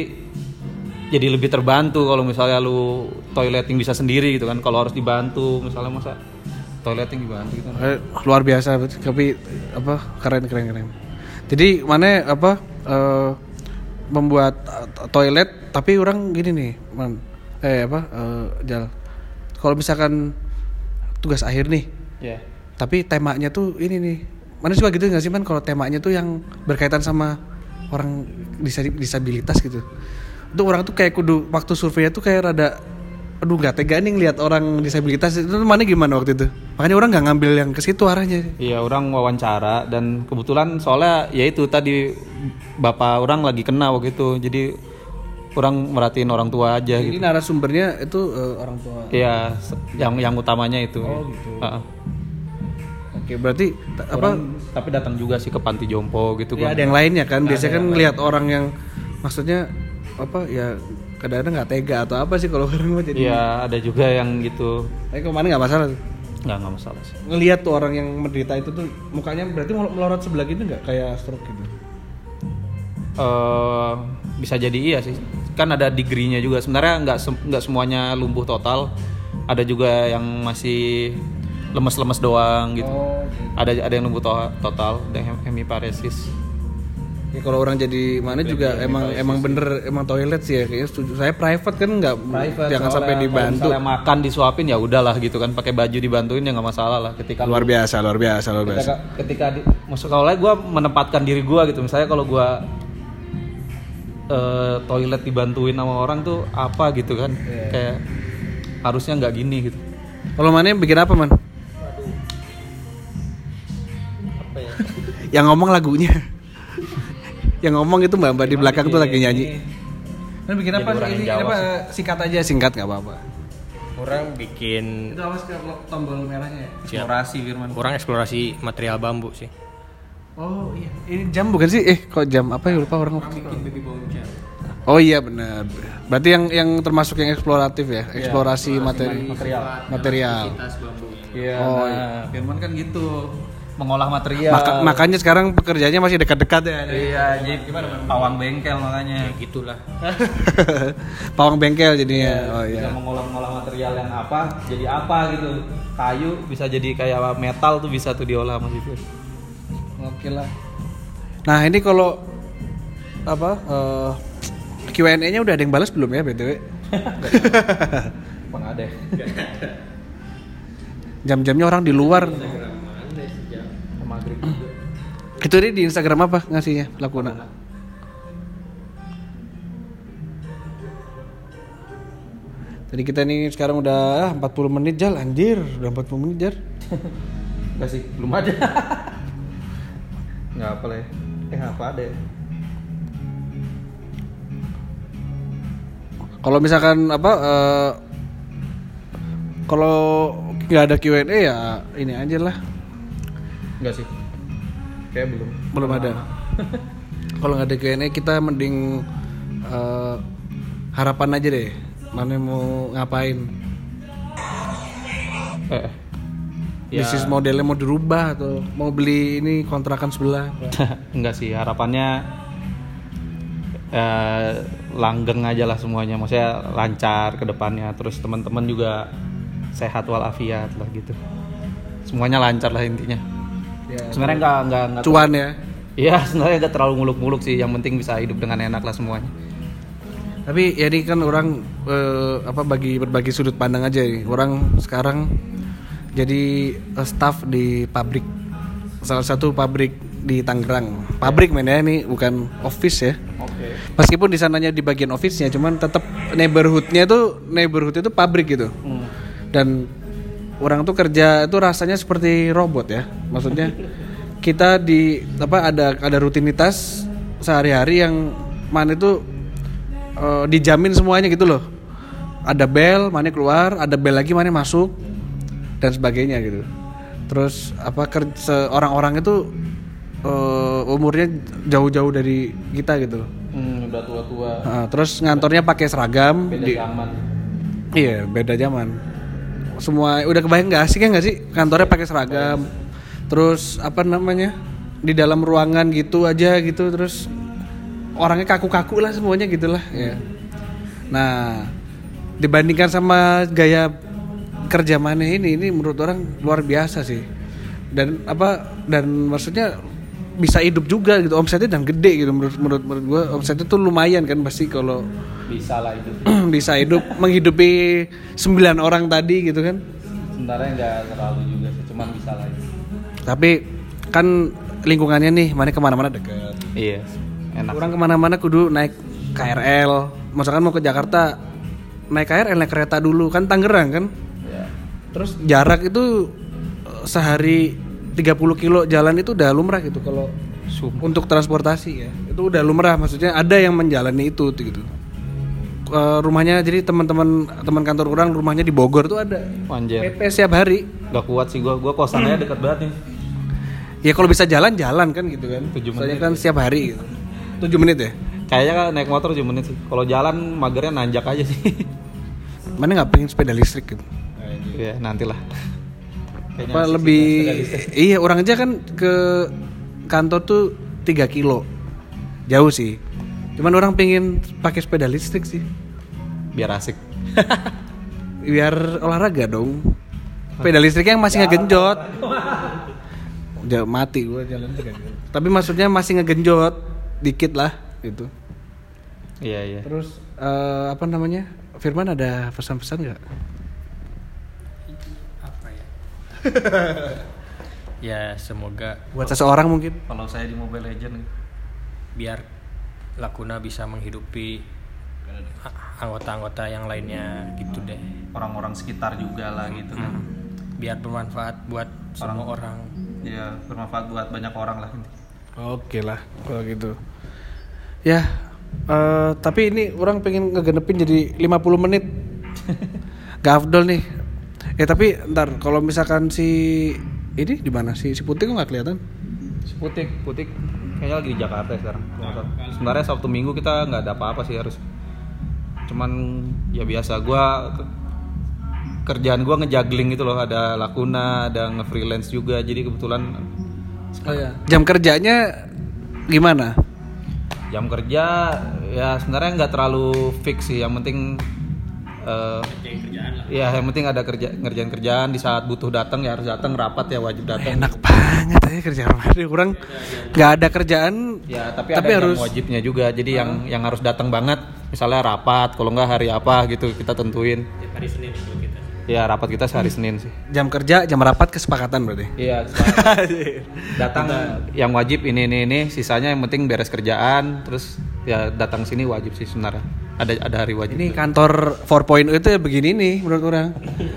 jadi lebih terbantu kalau misalnya lu toileting bisa sendiri gitu kan kalau harus dibantu misalnya masa toileting dibantu gitu Eh, luar biasa betul. tapi apa keren keren keren jadi mana apa eh, membuat eh, toilet tapi orang gini nih man. Eh apa eh, jal. Kalau misalkan tugas akhir nih ya tapi temanya tuh ini nih. Mana suka gitu nggak sih man kalau temanya tuh yang berkaitan sama orang disa- disabilitas gitu? Itu orang tuh kayak kudu waktu surveinya tuh kayak rada aduh nggak tega nih ngeliat orang disabilitas itu mana gimana waktu itu makanya orang nggak ngambil yang ke situ arahnya iya orang wawancara dan kebetulan soalnya ya itu tadi bapak orang lagi kena waktu itu jadi orang merhatiin orang tua aja Jadi gitu narasumbernya itu eh, orang tua. Iya, yang yang utamanya itu. Oh, gitu. Heeh. Oke, berarti ta- apa? Orang- tapi datang juga sih ke panti jompo gitu Ya, kan. ada yang lainnya kan. Biasanya kan ngelihat orang yang maksudnya apa ya kadang-kadang nggak tega atau apa sih kalau orang mah jadi. Iya, ada juga yang gitu. Tapi ke mana nggak masalah tuh. Nggak nggak masalah sih. Ngelihat tuh orang yang menderita itu tuh mukanya berarti mel- melorot sebelah gitu nggak kayak stroke gitu. eh bisa jadi iya sih. Kan ada degree-nya juga. Sebenarnya nggak nggak semuanya lumpuh total. Ada juga yang masih lemes-lemes doang gitu. Oh. Ada ada yang lumpuh to- total, ada yang hemiparesis. Ya kalau orang jadi mana juga emang emang bener emang toilet sih ya kayaknya setuju. Saya private kan nggak jangan sampai dibantu. Makan disuapin ya udahlah gitu kan, pakai baju dibantuin ya nggak masalah lah. Ketika Luar biasa, luar biasa, luar biasa. ketika, ketika di, maksud kalau gue menempatkan diri gue gitu misalnya kalau gue eh, toilet dibantuin sama orang tuh apa gitu kan kayak harusnya nggak gini gitu Kalau mana bikin apa man? apa ya yang ngomong lagunya yang ngomong itu mbak mbak di belakang tuh lagi nyanyi. kan bikin apa orang ini apa singkat aja singkat nggak apa-apa. Orang bikin itu awas ke tombol merahnya eksplorasi Firman. Orang eksplorasi material bambu sih. Oh iya. Ini jam bukan sih? Eh kok jam? Apa ya? Lupa orang baby voucher oh iya benar. Berarti yang yang termasuk yang eksploratif ya? Eksplorasi materi material. material. Iya Oh, nah, Firman kan gitu mengolah material. Maka- makanya sekarang pekerjaannya masih dekat-dekat ya. Iya, jadi gimana? Pawang bengkel makanya. gitulah Pawang bengkel jadinya. Oh Bisa iya. mengolah-ngolah material yang apa jadi apa gitu. Kayu bisa jadi kayak metal tuh bisa tuh diolah sama situ. Oke lah. Nah, ini kalau apa eh, Q&A-nya udah ada yang balas belum ya BTW? Bang ada. Jam-jamnya orang di luar. Itu dia di Instagram apa ngasihnya Lakuna? Jadi kita nih sekarang udah ah, 40 menit jal anjir, udah 40 menit jar. Enggak sih, belum ada. Enggak apa lah ya. Eh apa ada ya? Kalau misalkan apa eh, kalau nggak ada Q&A ya ini aja lah. Enggak sih. Kayak belum. Belum ada. Kalau nggak ada Q&A kita mending eh, harapan aja deh. Mana mau ngapain? Eh. Bisnis modelnya mau dirubah atau mau beli ini kontrakan sebelah? Enggak sih, harapannya eh, langgeng aja lah semuanya. Maksudnya lancar ke depannya. Terus teman-teman juga sehat walafiat lah gitu. Semuanya lancar lah intinya. Sebenarnya enggak enggak enggak Cuan ya. Iya, sebenarnya enggak terlalu muluk-muluk sih. Yang penting bisa hidup dengan enak lah semuanya. Tapi ya ini kan orang eh, apa bagi berbagi sudut pandang aja nih. Orang sekarang jadi eh, staff di pabrik salah satu pabrik di Tangerang. Pabrik men ya ini bukan office ya. Oke. Meskipun di sananya di bagian office-nya cuman tetap neighborhood-nya tuh neighborhood itu pabrik gitu. Dan orang tuh kerja itu rasanya seperti robot ya. Maksudnya kita di apa ada ada rutinitas sehari-hari yang mana itu eh, dijamin semuanya gitu loh. Ada bel, mana keluar, ada bel lagi mana masuk dan sebagainya gitu. Terus apa kerja orang-orang itu eh, umurnya jauh-jauh dari kita gitu. Hmm, udah tua-tua. Nah, terus ngantornya pakai seragam. Beda di- zaman. Iya, beda zaman. Semua udah kebayang nggak asik ya nggak sih kantornya pakai seragam. Terus apa namanya di dalam ruangan gitu aja gitu terus orangnya kaku-kaku lah semuanya gitulah ya. Nah dibandingkan sama gaya kerja mana ini ini menurut orang luar biasa sih. Dan apa dan maksudnya bisa hidup juga gitu omsetnya dan gede gitu menurut menurut menurut gua omsetnya tuh lumayan kan pasti kalau Bisa lah itu. bisa hidup menghidupi sembilan orang tadi gitu kan Sebenarnya enggak terlalu juga sih, cuman bisa lah itu. tapi kan lingkungannya nih mana ke mana-mana deket Iya. Enak. orang ke mana-mana kudu naik KRL misalkan mau ke Jakarta naik KRL naik kereta dulu kan Tangerang kan Ya. terus jarak itu eh, sehari 30 kilo jalan itu udah lumrah gitu kalau Sumpah. untuk transportasi ya itu udah lumrah maksudnya ada yang menjalani itu gitu Eh, rumahnya jadi teman-teman teman kantor orang rumahnya di Bogor tuh ada Anjir. PP setiap hari Gak kuat sih gua. Gua kosannya dekat banget nih. ya kalau bisa jalan jalan kan gitu kan Tujuh Soalnya menit kan setiap hari gitu. 7 menit ya Kayaknya kan naik motor 7 menit sih. Kalau jalan magernya nanjak aja sih. mana nggak pengen sepeda listrik gitu Iya, nantilah. Kayaknya apa lebih iya orang aja kan ke kantor tuh 3 kilo. Jauh sih. Cuman orang pengen pakai sepeda listrik sih. Biar asik. biar olahraga dong. Sepeda listrik yang masih ngegenjot. Udah mati gua jalan tapi maksudnya masih ngegenjot dikit lah gitu. Iya, iya. terus eh, apa namanya? Firman ada pesan-pesan nggak? ya ya semoga buat seseorang mungkin Kalau saya di Mobile Legend biar Lakuna bisa menghidupi anggota-anggota yang lainnya gitu deh orang-orang sekitar juga lah gitu kan. biar bermanfaat buat semua orang Ya, bermanfaat buat banyak orang lah. Oke lah kalau gitu. Ya, eh, tapi ini orang pengen ngegenepin jadi 50 menit. Gak afdol nih. Eh tapi ntar kalau misalkan si ini di mana sih si putih kok nggak kelihatan? Si Putik, Putik kayaknya lagi di Jakarta ya sekarang. Sebenarnya Sabtu Minggu kita nggak ada apa-apa sih harus. Cuman ya biasa gua ke- kerjaan gua ngejuggling gitu loh, ada lakuna, ada nge-freelance juga. Jadi kebetulan Oh ya. Jam kerjanya gimana? Jam kerja ya sebenarnya nggak terlalu fix sih. Yang penting eh Ya, yang penting ada kerja ngerjain kerjaan di saat butuh datang ya harus datang rapat ya wajib datang. Enak banget ya kerja rumah. Orang nggak ada kerjaan. Ya, tapi, Tapi ada harus- yang wajibnya juga. Jadi yang yang harus datang banget, misalnya rapat, kalau nggak hari apa gitu kita tentuin. Hari Senin itu kita. Ya, rapat kita sehari Senin sih. Jam kerja, jam rapat kesepakatan berarti. Iya, datang yang wajib ini ini ini, sisanya yang penting beres kerjaan, terus ya datang sini wajib sih sebenarnya. Ada ada hari wajib. Ini kantor 4.0 itu ya begini nih menurut orang.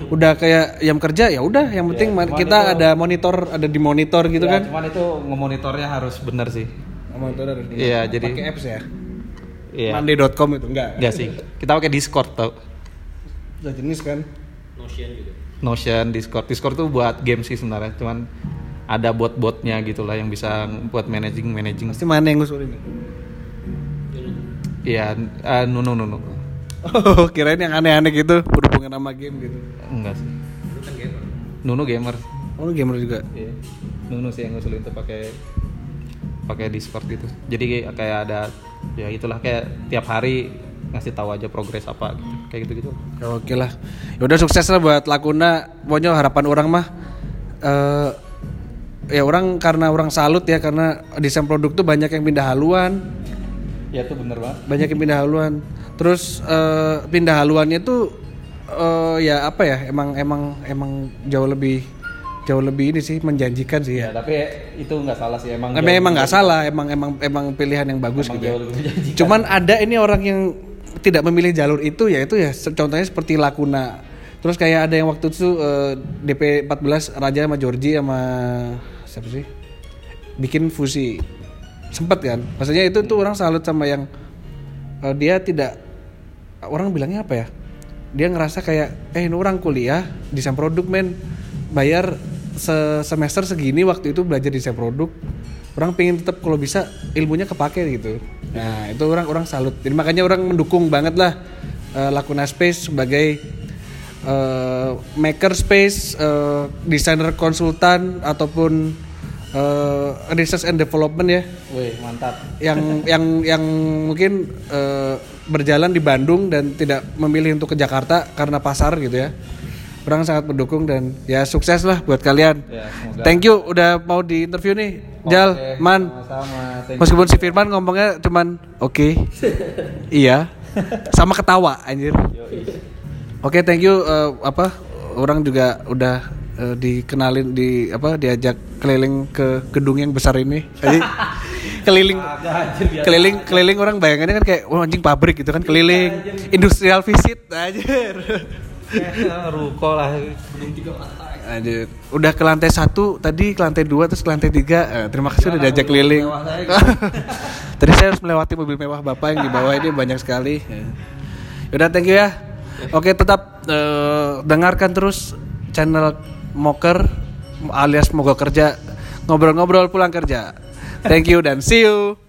Udah kayak jam kerja ya udah yang penting cuman kita itu- ada monitor, ada di monitor gitu Ya, kan. Cuman itu ngemonitornya harus bener sih. Monitor ada di Iya, jadi pakai apps ya. iya. Monday.com itu enggak. Enggak sih. Kita pakai Discord tau. Udah jenis kan. Notion juga. Notion, Discord. Discord tuh buat game sih sebenarnya, cuman ada bot-botnya gitu lah yang bisa buat managing managing. Pasti mana yang ngusulin? Iya, eh, nunu nunu. Oh, kirain yang aneh-aneh gitu berhubungan sama game gitu. Enggak sih. Nunu gamer. Oh, lu gamer juga. Iya. Nunu sih yang ngusulin tuh pakai pakai Discord gitu. Jadi kayak ada ya itulah kayak tiap hari ngasih tahu aja progres apa gitu. Kayak gitu-gitu. Ya, Oke lah. Ya udah sukses lah buat Lakuna. Pokoknya harapan orang mah eh ya orang karena orang salut ya karena desain produk tuh banyak yang pindah haluan, Ya tuh bener banget. banyak yang pindah haluan. Terus eh, pindah haluannya tuh eh, ya apa ya? Emang emang emang jauh lebih jauh lebih ini sih menjanjikan sih Ya, ya. tapi itu nggak salah sih emang. Emang emang nggak salah, emang emang emang pilihan yang bagus emang gitu. ya. jauh. Cuman ada ini orang yang tidak memilih jalur itu ya itu ya contohnya seperti Lakuna. Terus kayak ada yang waktu itu eh, DP 14 Raja sama Georgie sama siapa sih? Bikin fusi. Sempet kan? Maksudnya itu tuh orang salut sama yang eh, dia tidak orang bilangnya apa ya? Dia ngerasa kayak eh ini orang kuliah desain produk men bayar se- semester segini waktu itu belajar desain produk orang pengen tetap kalau bisa ilmunya kepake gitu nah itu orang orang salut jadi makanya orang mendukung banget lah eh, Lakuna Space sebagai eh, maker space eh, desainer konsultan ataupun eh, research and development ya Wih, mantap. yang yang yang mungkin eh, berjalan di Bandung dan tidak memilih untuk ke Jakarta karena pasar gitu ya. Orang sangat mendukung dan ya sukses lah buat kalian. Ya, semoga. Thank you udah mau di interview nih. Jal, Oke, Man. Sama-sama. Thank Meskipun si Firman ngomongnya cuman oke. iya. Sama ketawa anjir. Oke, thank you eh, apa orang juga udah eh, dikenalin di apa diajak keliling ke gedung yang besar ini. Jadi keliling keliling keliling orang bayangannya kan kayak oh, anjing pabrik gitu kan keliling industrial visit anjir. Eh, Ruko lah. Anjir. Udah ke lantai satu, tadi ke lantai dua, terus ke lantai tiga. Eh, terima kasih udah diajak keliling. tadi saya harus melewati mobil mewah bapak yang di bawah ini banyak sekali. Ya. Udah thank you ya. Oke tetap eh, dengarkan terus channel Moker alias Mogok Kerja ngobrol-ngobrol pulang kerja. Thank you dan see you.